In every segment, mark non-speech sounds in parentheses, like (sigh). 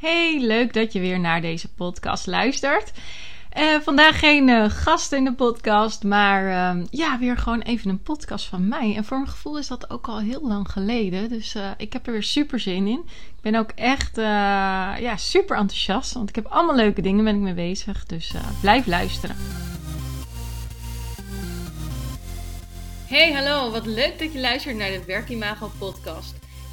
Hey, leuk dat je weer naar deze podcast luistert. Uh, vandaag geen uh, gast in de podcast, maar uh, ja, weer gewoon even een podcast van mij. En voor mijn gevoel is dat ook al heel lang geleden. Dus uh, ik heb er weer super zin in. Ik ben ook echt ja, super enthousiast, want ik heb allemaal leuke dingen ben ik mee bezig. Dus blijf luisteren. Hey, hallo, wat leuk dat je luistert naar de Werkimago podcast.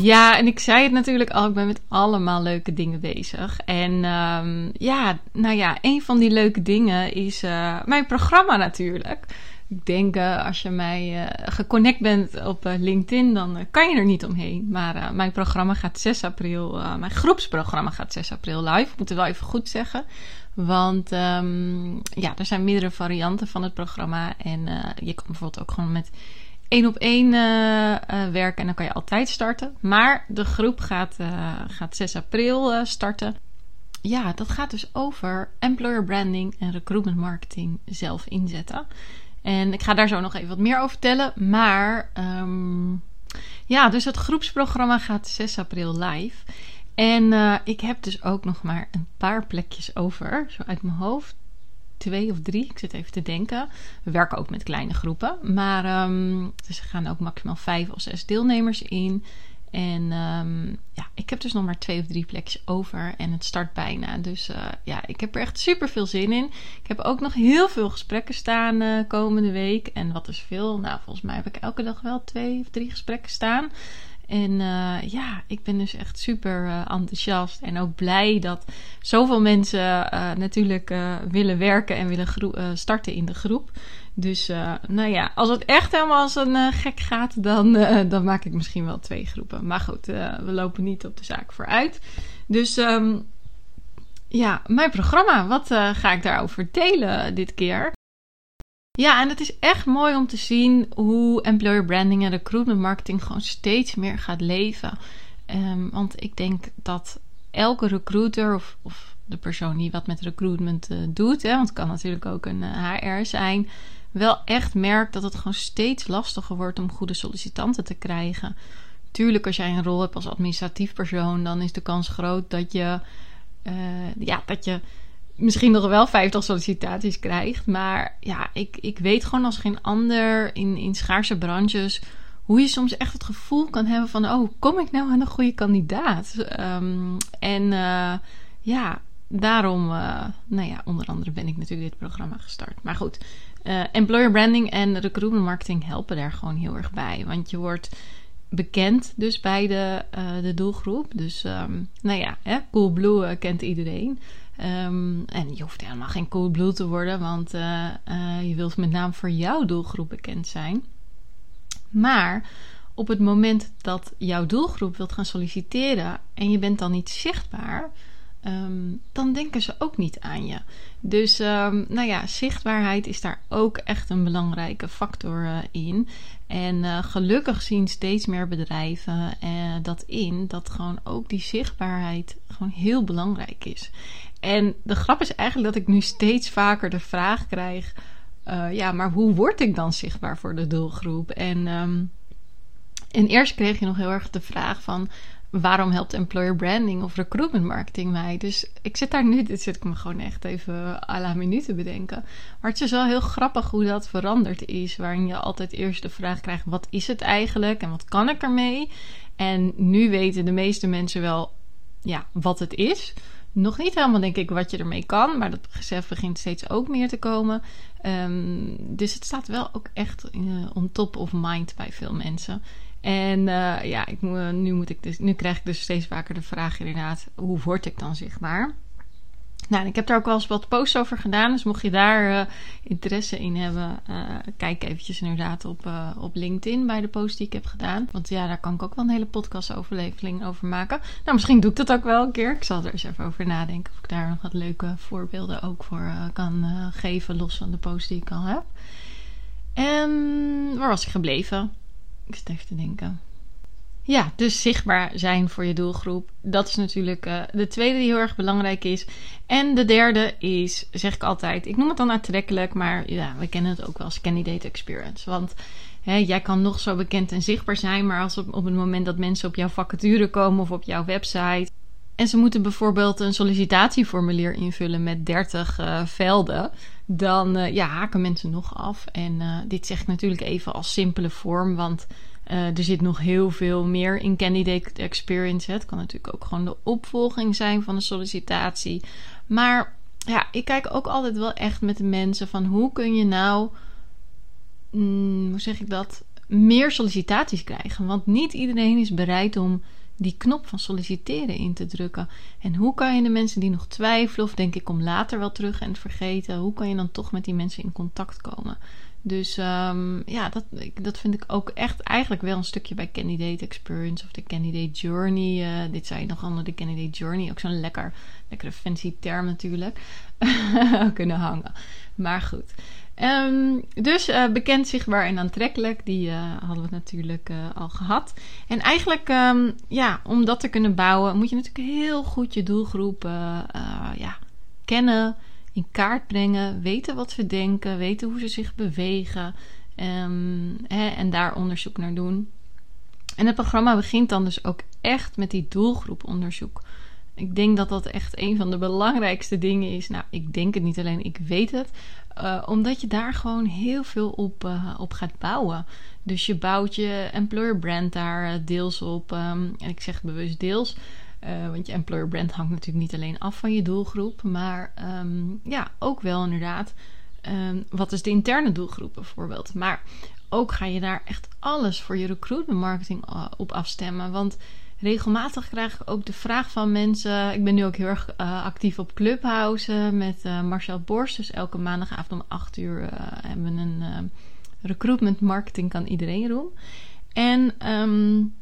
Ja, en ik zei het natuurlijk al, ik ben met allemaal leuke dingen bezig. En um, ja, nou ja, een van die leuke dingen is uh, mijn programma natuurlijk. Ik denk, uh, als je mij uh, geconnect bent op LinkedIn, dan kan je er niet omheen. Maar mijn programma gaat 6 april, mijn groepsprogramma gaat 6 april live. Ik moet het wel even goed zeggen. Want um, ja, er zijn meerdere varianten van het programma. En je kan bijvoorbeeld ook gewoon met één op één uh, uh, werken en dan kan je altijd starten. Maar de groep gaat, uh, gaat 6 april starten. Ja, dat gaat dus over employer branding en recruitment marketing zelf inzetten. En ik ga daar zo nog even wat meer over vertellen. Maar um, ja, dus het groepsprogramma gaat 6 april live. En ik heb dus ook nog maar een paar plekjes over, zo uit mijn hoofd twee of drie. Ik zit even te denken. We werken ook met kleine groepen. Maar um, dus er gaan ook maximaal vijf of zes deelnemers in. En um, ja, ik heb dus nog maar twee of drie plekjes over. En het start bijna. Dus uh, ja, ik heb er echt super veel zin in. Ik heb ook nog heel veel gesprekken staan uh, komende week. En wat is veel? Nou, volgens mij heb ik elke dag wel twee of drie gesprekken staan. En uh, ja, ik ben dus echt super uh, enthousiast en ook blij dat zoveel mensen uh, natuurlijk willen werken en willen starten in de groep. Dus nou ja, als het echt helemaal als een gek gaat, dan, dan maak ik misschien wel twee groepen. Maar goed, we lopen niet op de zaak vooruit. Dus um, ja, mijn programma, wat ga ik daarover delen dit keer? Ja, en het is echt mooi om te zien hoe employer branding en recruitment marketing gewoon steeds meer gaat leven. Um, want ik denk dat elke recruiter of, of, de persoon die wat met recruitment uh, doet, hè, want het kan natuurlijk ook een uh, eh, HR zijn, wel echt merkt dat het gewoon steeds lastiger wordt om goede sollicitanten te krijgen. Tuurlijk, als jij een rol hebt als administratief persoon, dan is de kans groot dat je, uh, ja, dat je misschien nog wel 50 sollicitaties krijgt. Maar ja, ik, ik weet gewoon als geen ander in, in schaarse branches hoe je soms echt het gevoel kan hebben van: oh, kom ik nou aan een goede kandidaat? Um, en uh, ja, daarom, uh, nou ja, onder andere ben ik natuurlijk dit programma gestart. Maar goed, uh, employer branding en recruitment marketing helpen daar gewoon heel erg bij. Want je wordt bekend dus bij de, de doelgroep. Dus um, nou ja, hè, Coolblue kent iedereen. Um, en je hoeft helemaal geen cool te worden, want uh, uh, je wilt met name voor jouw doelgroep bekend zijn. Maar op het moment dat jouw doelgroep wilt gaan solliciteren en je bent dan niet zichtbaar, um, dan denken ze ook niet aan je. Dus um, nou ja, zichtbaarheid is daar ook echt een belangrijke factor uh, in. En gelukkig zien steeds meer bedrijven dat in, dat gewoon ook die zichtbaarheid gewoon heel belangrijk is. En de grap is eigenlijk dat ik nu steeds vaker de vraag krijg: uh, ja, maar hoe word ik dan zichtbaar voor de doelgroep? En, um, en eerst kreeg je nog heel erg de vraag van waarom helpt employer branding of recruitment marketing mij? Dus ik zit daar nu, dit zit ik me gewoon echt even à la minute bedenken. Maar het is wel heel grappig hoe dat veranderd is. Waarin je altijd eerst de vraag krijgt: wat is het eigenlijk en wat kan ik ermee? En nu weten de meeste mensen wel ja, wat het is. Nog niet helemaal, denk ik, wat je ermee kan. Maar dat besef begint steeds ook meer te komen. Um, dus het staat wel ook echt uh, on top of mind bij veel mensen. En uh, ja, ik, nu, moet ik dus, nu krijg ik dus steeds vaker de vraag inderdaad... hoe word ik dan zichtbaar? Nou, ik heb daar ook wel eens wat posts over gedaan. Dus mocht je daar uh, interesse in hebben, uh, kijk eventjes inderdaad op, uh, op LinkedIn bij de post die ik heb gedaan. Want ja, daar kan ik ook wel een hele podcast overlevering over maken. Nou, misschien doe ik dat ook wel een keer. Ik zal er eens even over nadenken of ik daar nog wat leuke voorbeelden ook voor kan geven, los van de post die ik al heb. En waar was ik gebleven? Ik zit even te denken. Ja, dus zichtbaar zijn voor je doelgroep. Dat is natuurlijk uh, de tweede die heel erg belangrijk is. En de derde is, zeg ik altijd, ik noem het dan aantrekkelijk, maar ja, we kennen het ook wel als candidate experience. Want hè, jij kan nog zo bekend en zichtbaar zijn, maar als op, op het moment dat mensen op jouw vacature komen of op jouw website. En ze moeten bijvoorbeeld een sollicitatieformulier invullen met 30 uh, velden. Dan uh, ja, haken mensen nog af. En dit zeg ik natuurlijk even als simpele vorm, want uh, er zit nog heel veel meer in candidate experience. Het kan natuurlijk ook gewoon de opvolging zijn van een sollicitatie. Maar ja, ik kijk ook altijd wel echt met de mensen van hoe kun je nou, mm, hoe zeg ik dat, meer sollicitaties krijgen. Want niet iedereen is bereid om die knop van solliciteren in te drukken. En hoe kan je de mensen die nog twijfelen, of denk ik om later wel terug en vergeten, hoe kan je dan toch met die mensen in contact komen? Dus um, ja, dat, dat vind ik ook echt eigenlijk wel een stukje bij Candidate Experience of de Candidate Journey. Uh, dit zei je nog allemaal de Candidate Journey. Ook zo'n lekker, lekkere fancy term natuurlijk. (laughs) kunnen hangen. Maar goed. Um, dus uh, bekend, zichtbaar en aantrekkelijk. Die uh, hadden we natuurlijk al gehad. En eigenlijk, um, ja, om dat te kunnen bouwen, moet je natuurlijk heel goed je doelgroep ja, kennen in kaart brengen, weten wat ze denken, weten hoe ze zich bewegen um, hè, en daar onderzoek naar doen. En het programma begint dan dus ook echt met die doelgroeponderzoek. Ik denk dat dat echt een van de belangrijkste dingen is. Nou, ik denk het niet alleen, ik weet het. Uh, omdat je daar gewoon heel veel op, uh, op gaat bouwen. Dus je bouwt je employer brand daar uh, deels op. Um, en ik zeg bewust deels. Uh, want je employer brand hangt natuurlijk niet alleen af van je doelgroep, maar um, ja, ook wel inderdaad. Um, wat is de interne doelgroep bijvoorbeeld? Maar ook ga je daar echt alles voor je recruitment marketing uh, op afstemmen. Want regelmatig krijg ik ook de vraag van mensen. Ik ben nu ook heel erg uh, actief op Clubhouse met Marcel Borst. Dus elke maandagavond om 8 uur hebben we een recruitment marketing kan iedereen doen. En um,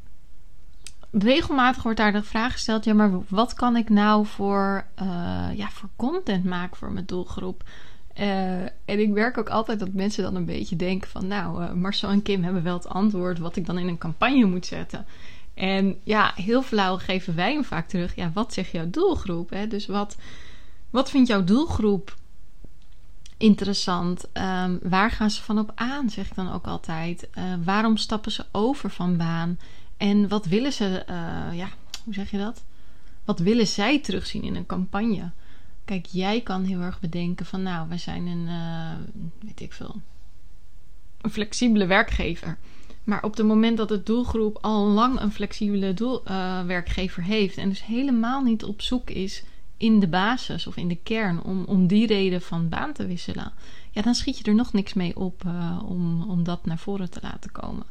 regelmatig wordt daar de vraag gesteld: ja, maar wat kan ik nou voor, uh, ja, voor content maken voor mijn doelgroep? Uh, en ik merk ook altijd dat mensen dan een beetje denken van... nou, uh, Marcel en Kim hebben wel het antwoord wat ik dan in een campagne moet zetten. En ja, heel flauw geven wij hem vaak terug. Ja, wat zegt jouw doelgroep? Hè? Dus wat, wat vindt jouw doelgroep interessant? Um, waar gaan ze van op aan, zeg ik dan ook altijd. Waarom stappen ze over van baan? En wat willen ze, uh, ja, hoe zeg je dat? Wat willen zij terugzien in een campagne? Kijk, jij kan heel erg bedenken van, nou, wij zijn een, uh, weet ik veel, een flexibele werkgever. Maar op het moment dat de doelgroep al lang een flexibele doel, uh, werkgever heeft en dus helemaal niet op zoek is in de basis of in de kern om, om die reden van baan te wisselen, ja, dan schiet je er nog niks mee op om, om dat naar voren te laten komen.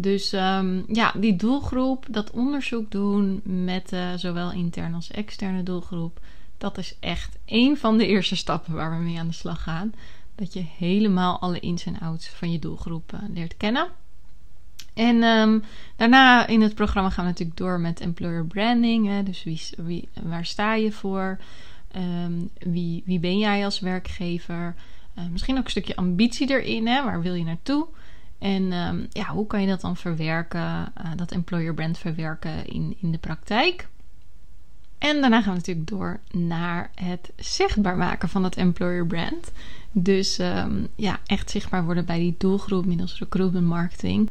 Dus um, ja, die doelgroep, dat onderzoek doen met uh, zowel interne als externe doelgroep, dat is echt een van de eerste stappen waar we mee aan de slag gaan. Dat je helemaal alle ins en outs van je doelgroep uh, leert kennen. En um, daarna in het programma gaan we natuurlijk door met employer branding. Hè? Dus wie, waar sta je voor? Um, wie, wie ben jij als werkgever? Uh, misschien ook een stukje ambitie erin. Hè? Waar wil je naartoe? En um, ja, hoe kan je dat dan verwerken, uh, dat employer brand verwerken in, in de praktijk? En daarna gaan we natuurlijk door naar het zichtbaar maken van het employer brand. Dus um, ja, echt zichtbaar worden bij die doelgroep middels recruitment marketing.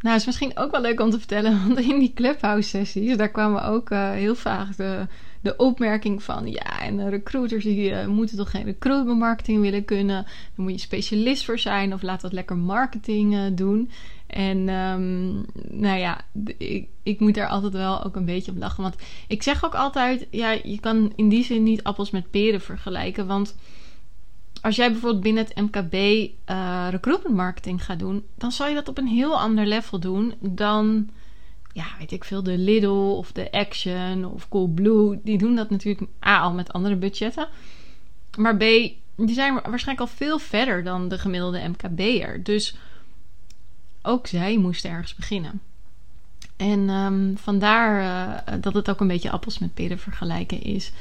Nou, is misschien ook wel leuk om te vertellen, (laughs) want in die clubhouse sessies, daar kwamen ook uh, heel vaak de, de opmerking van, ja, en recruiters die uh, moeten toch geen recruitment marketing willen kunnen, dan moet je specialist voor zijn of laat dat lekker marketing uh, doen. En um, nou ja, ik, ik moet daar altijd wel ook een beetje op lachen, want ik zeg ook altijd, ja, je kan in die zin niet appels met peren vergelijken, want als jij bijvoorbeeld binnen het MKB uh, recruitment marketing gaat doen, dan zal je dat op een heel ander level doen dan ja, weet ik veel, de Lidl of de Action of Coolblue, die doen dat natuurlijk A, al met andere budgetten. Maar B, die zijn waarschijnlijk al veel verder dan de gemiddelde MKB'er. Dus ook zij moesten ergens beginnen. En um, vandaar uh, dat het ook een beetje appels met peren vergelijken is.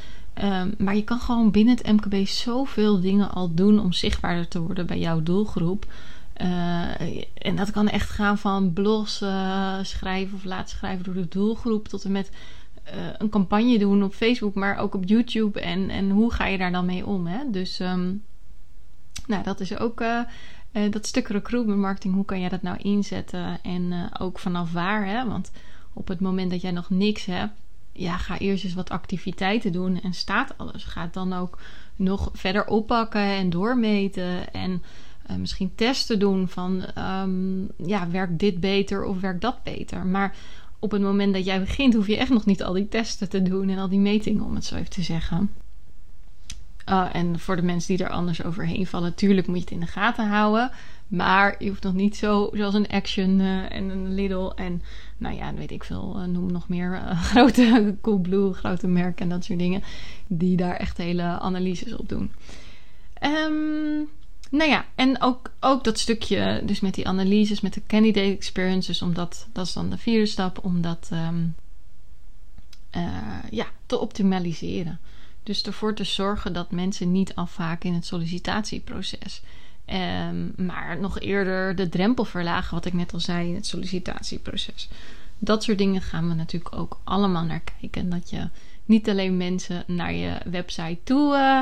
Um, maar je kan gewoon binnen het MKB zoveel dingen al doen om zichtbaarder te worden bij jouw doelgroep. Uh, en dat kan echt gaan van blogs schrijven of laten schrijven door de doelgroep tot en met uh, een campagne doen op Facebook, maar ook op YouTube. En, en hoe ga je daar dan mee om? Hè? Dus um, nou, dat is ook dat stuk recruitment marketing. Hoe kan jij dat nou inzetten? En ook vanaf waar? Hè? Want op het moment dat jij nog niks hebt, ja, ga eerst eens wat activiteiten doen en staat alles. Ga het dan ook nog verder oppakken en doormeten en uh, misschien testen doen van um, ja, werkt dit beter of werkt dat beter. Maar op het moment dat jij begint, hoef je echt nog niet al die testen te doen en al die metingen, om het zo even te zeggen. Uh, en voor de mensen die er anders overheen vallen, natuurlijk moet je het in de gaten houden. Maar je hoeft nog niet zo, zoals een Action uh, en een Lidl en, nou ja, weet ik veel, noem nog meer (laughs) grote Coolblue, grote merken en dat soort dingen, die daar echt hele analyses op doen. Um, nou ja, en ook, ook dat stukje, dus met die analyses, met de candidate experiences, omdat dat is dan de vierde stap, om dat um, ja, te optimaliseren. Dus ervoor te zorgen dat mensen niet afhaken in het sollicitatieproces. Um, maar nog eerder de drempel verlagen, wat ik net al zei in het sollicitatieproces. Dat soort dingen gaan we natuurlijk ook allemaal naar kijken. Dat je niet alleen mensen naar je website toe uh,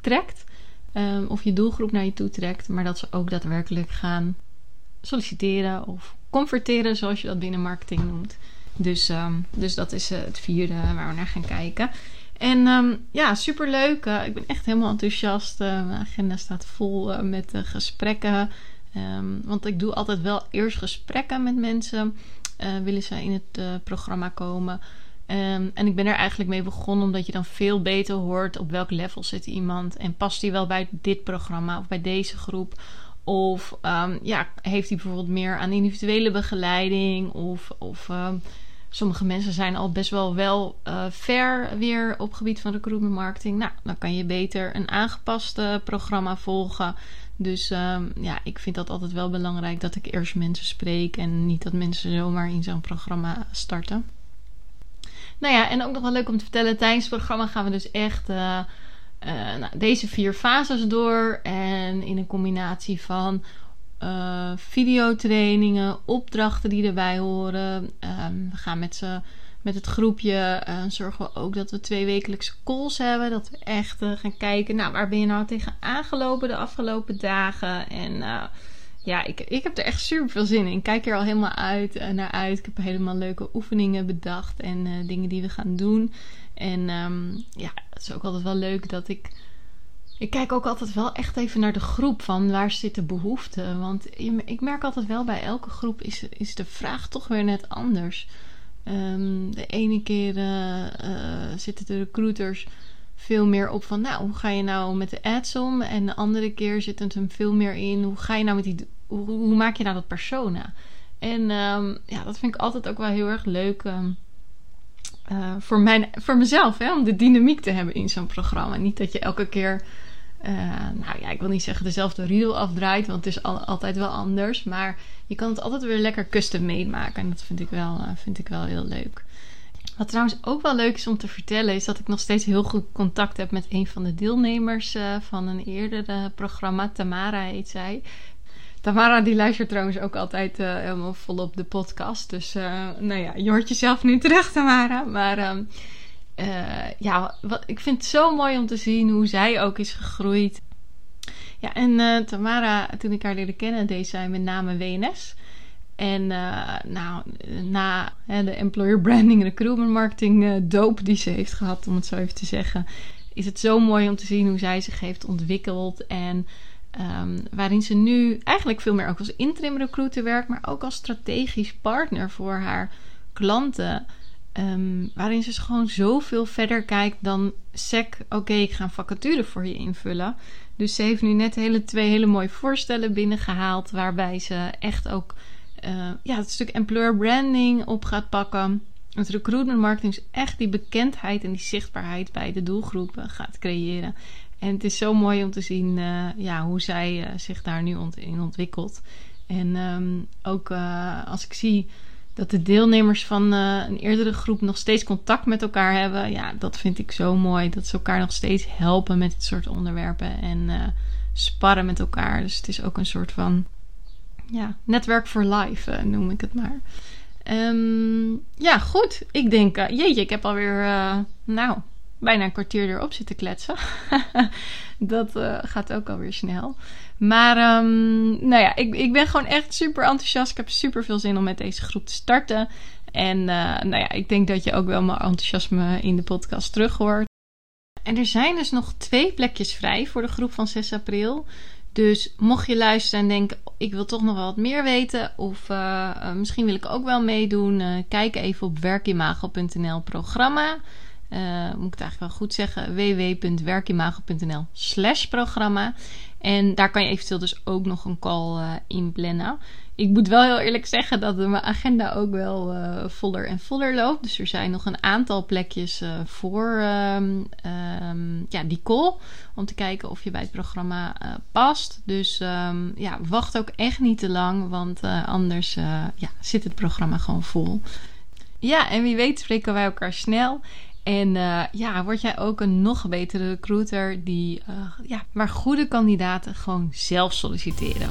trekt, um, of je doelgroep naar je toe trekt, maar dat ze ook daadwerkelijk gaan solliciteren of converteren, zoals je dat binnen marketing noemt. Dus, um, dus dat is uh, het vierde waar we naar gaan kijken. En um, ja, superleuk. Uh, ik ben echt helemaal enthousiast. Uh, mijn agenda staat vol met gesprekken. Want ik doe altijd wel eerst gesprekken met mensen. willen ze in het programma komen. Um, en ik ben er eigenlijk mee begonnen omdat je dan veel beter hoort op welk level zit iemand. En past die wel bij dit programma of bij deze groep. Of ja, heeft hij bijvoorbeeld meer aan individuele begeleiding. Of, of Sommige mensen zijn al best wel wel uh, ver weer op gebied van recruitment marketing. Nou, dan kan je beter een aangepaste programma volgen. Dus ja, ik vind dat altijd wel belangrijk dat ik eerst mensen spreek en niet dat mensen zomaar in zo'n programma starten. Nou ja, en ook nog wel leuk om te vertellen, tijdens het programma gaan we dus echt uh, uh, nou, deze vier fases door. En in een combinatie van uh, videotrainingen, opdrachten die erbij horen. Um, we gaan met, ze, met het groepje zorgen we ook dat we twee wekelijkse calls hebben. Dat we echt gaan kijken, nou, waar ben je nou tegen aangelopen de afgelopen dagen? En ja, ik, ik heb er echt super veel zin in. Ik kijk er al helemaal uit, naar uit. Ik heb helemaal leuke oefeningen bedacht en dingen die we gaan doen. En um, ja, het is ook altijd wel leuk dat ik ik kijk ook altijd wel echt even naar de groep van waar zit de behoefte. Want ik merk altijd wel bij elke groep is, is de vraag toch weer net anders. Um, de ene keer uh, zitten de recruiters veel meer op van, nou, hoe ga je nou met de ads om? En de andere keer zit het hem veel meer in, hoe ga je nou met die, hoe, maak je nou dat persona? En um, ja, dat vind ik altijd ook wel heel erg leuk. Um, uh, voor, mijn, voor mezelf, hè, om de dynamiek te hebben in zo'n programma. Niet dat je elke keer uh, nou ja, ik wil niet zeggen dezelfde riedel afdraait, want het is al, altijd wel anders. Maar je kan het altijd weer lekker custom made maken. En dat vind ik, wel, uh, vind ik wel heel leuk. Wat trouwens ook wel leuk is om te vertellen, is dat ik nog steeds heel goed contact heb met een van de deelnemers uh, van een eerder programma. Tamara heet zij. Tamara die luistert trouwens ook altijd helemaal volop de podcast. Dus nou ja, je hoort jezelf nu terug, Tamara. Maar uh, ja, wat, ik vind het zo mooi om te zien hoe zij ook is gegroeid. Ja, en Tamara, toen ik haar leerde kennen, deed zij met name WNS. En uh, nou, na hè, de employer branding, recruitment marketing doop die ze heeft gehad, om het zo even te zeggen, is het zo mooi om te zien hoe zij zich heeft ontwikkeld. En um, waarin ze nu eigenlijk veel meer ook als interim recruiter werkt, maar ook als strategisch partner voor haar klanten. Um, waarin ze gewoon zoveel verder kijkt dan sec. Oké, ik ga een vacature voor je invullen. Dus ze heeft nu net hele, twee hele mooie voorstellen binnengehaald. Waarbij ze echt ook ja, het stuk employer branding op gaat pakken. Het recruitment marketing is echt die bekendheid en die zichtbaarheid bij de doelgroepen gaat creëren. En het is zo mooi om te zien ja, hoe zij zich daar nu in ontwikkelt. En ehm, ook als ik zie dat de deelnemers van een eerdere groep nog steeds contact met elkaar hebben. Ja, dat vind ik zo mooi. Dat ze elkaar nog steeds helpen met dit soort onderwerpen en sparren met elkaar. Dus het is ook een soort van ja, netwerk voor life, uh, noem ik het maar. Um, ja, goed. Ik denk, jeetje, ik heb alweer, nou, bijna een kwartier erop zitten kletsen. (laughs) dat gaat ook alweer snel. Maar um, nou ja, ik, ik ben gewoon echt super enthousiast. Ik heb super veel zin om met deze groep te starten. En nou ja, ik denk dat je ook wel mijn enthousiasme in de podcast terug hoort. En er zijn dus nog twee plekjes vrij voor de groep van 6 april. Dus mocht je luisteren en denken, ik wil toch nog wat meer weten, of uh, misschien wil ik ook wel meedoen, uh, kijk even op werkimago.nl programma. moet ik het eigenlijk wel goed zeggen, www.werkimago.nl slash programma. En daar kan je eventueel dus ook nog een call in plannen. Ik moet wel heel eerlijk zeggen dat mijn agenda ook wel uh, voller en voller loopt. Dus er zijn nog een aantal plekjes uh, voor um, um, ja, die call. Om te kijken of je bij het programma past. Dus um, ja, wacht ook echt niet te lang. Want anders ja, zit het programma gewoon vol. Ja, en wie weet spreken wij elkaar snel. En ja, word jij ook een nog betere recruiter die, uh, ja, waar goede kandidaten gewoon zelf solliciteren.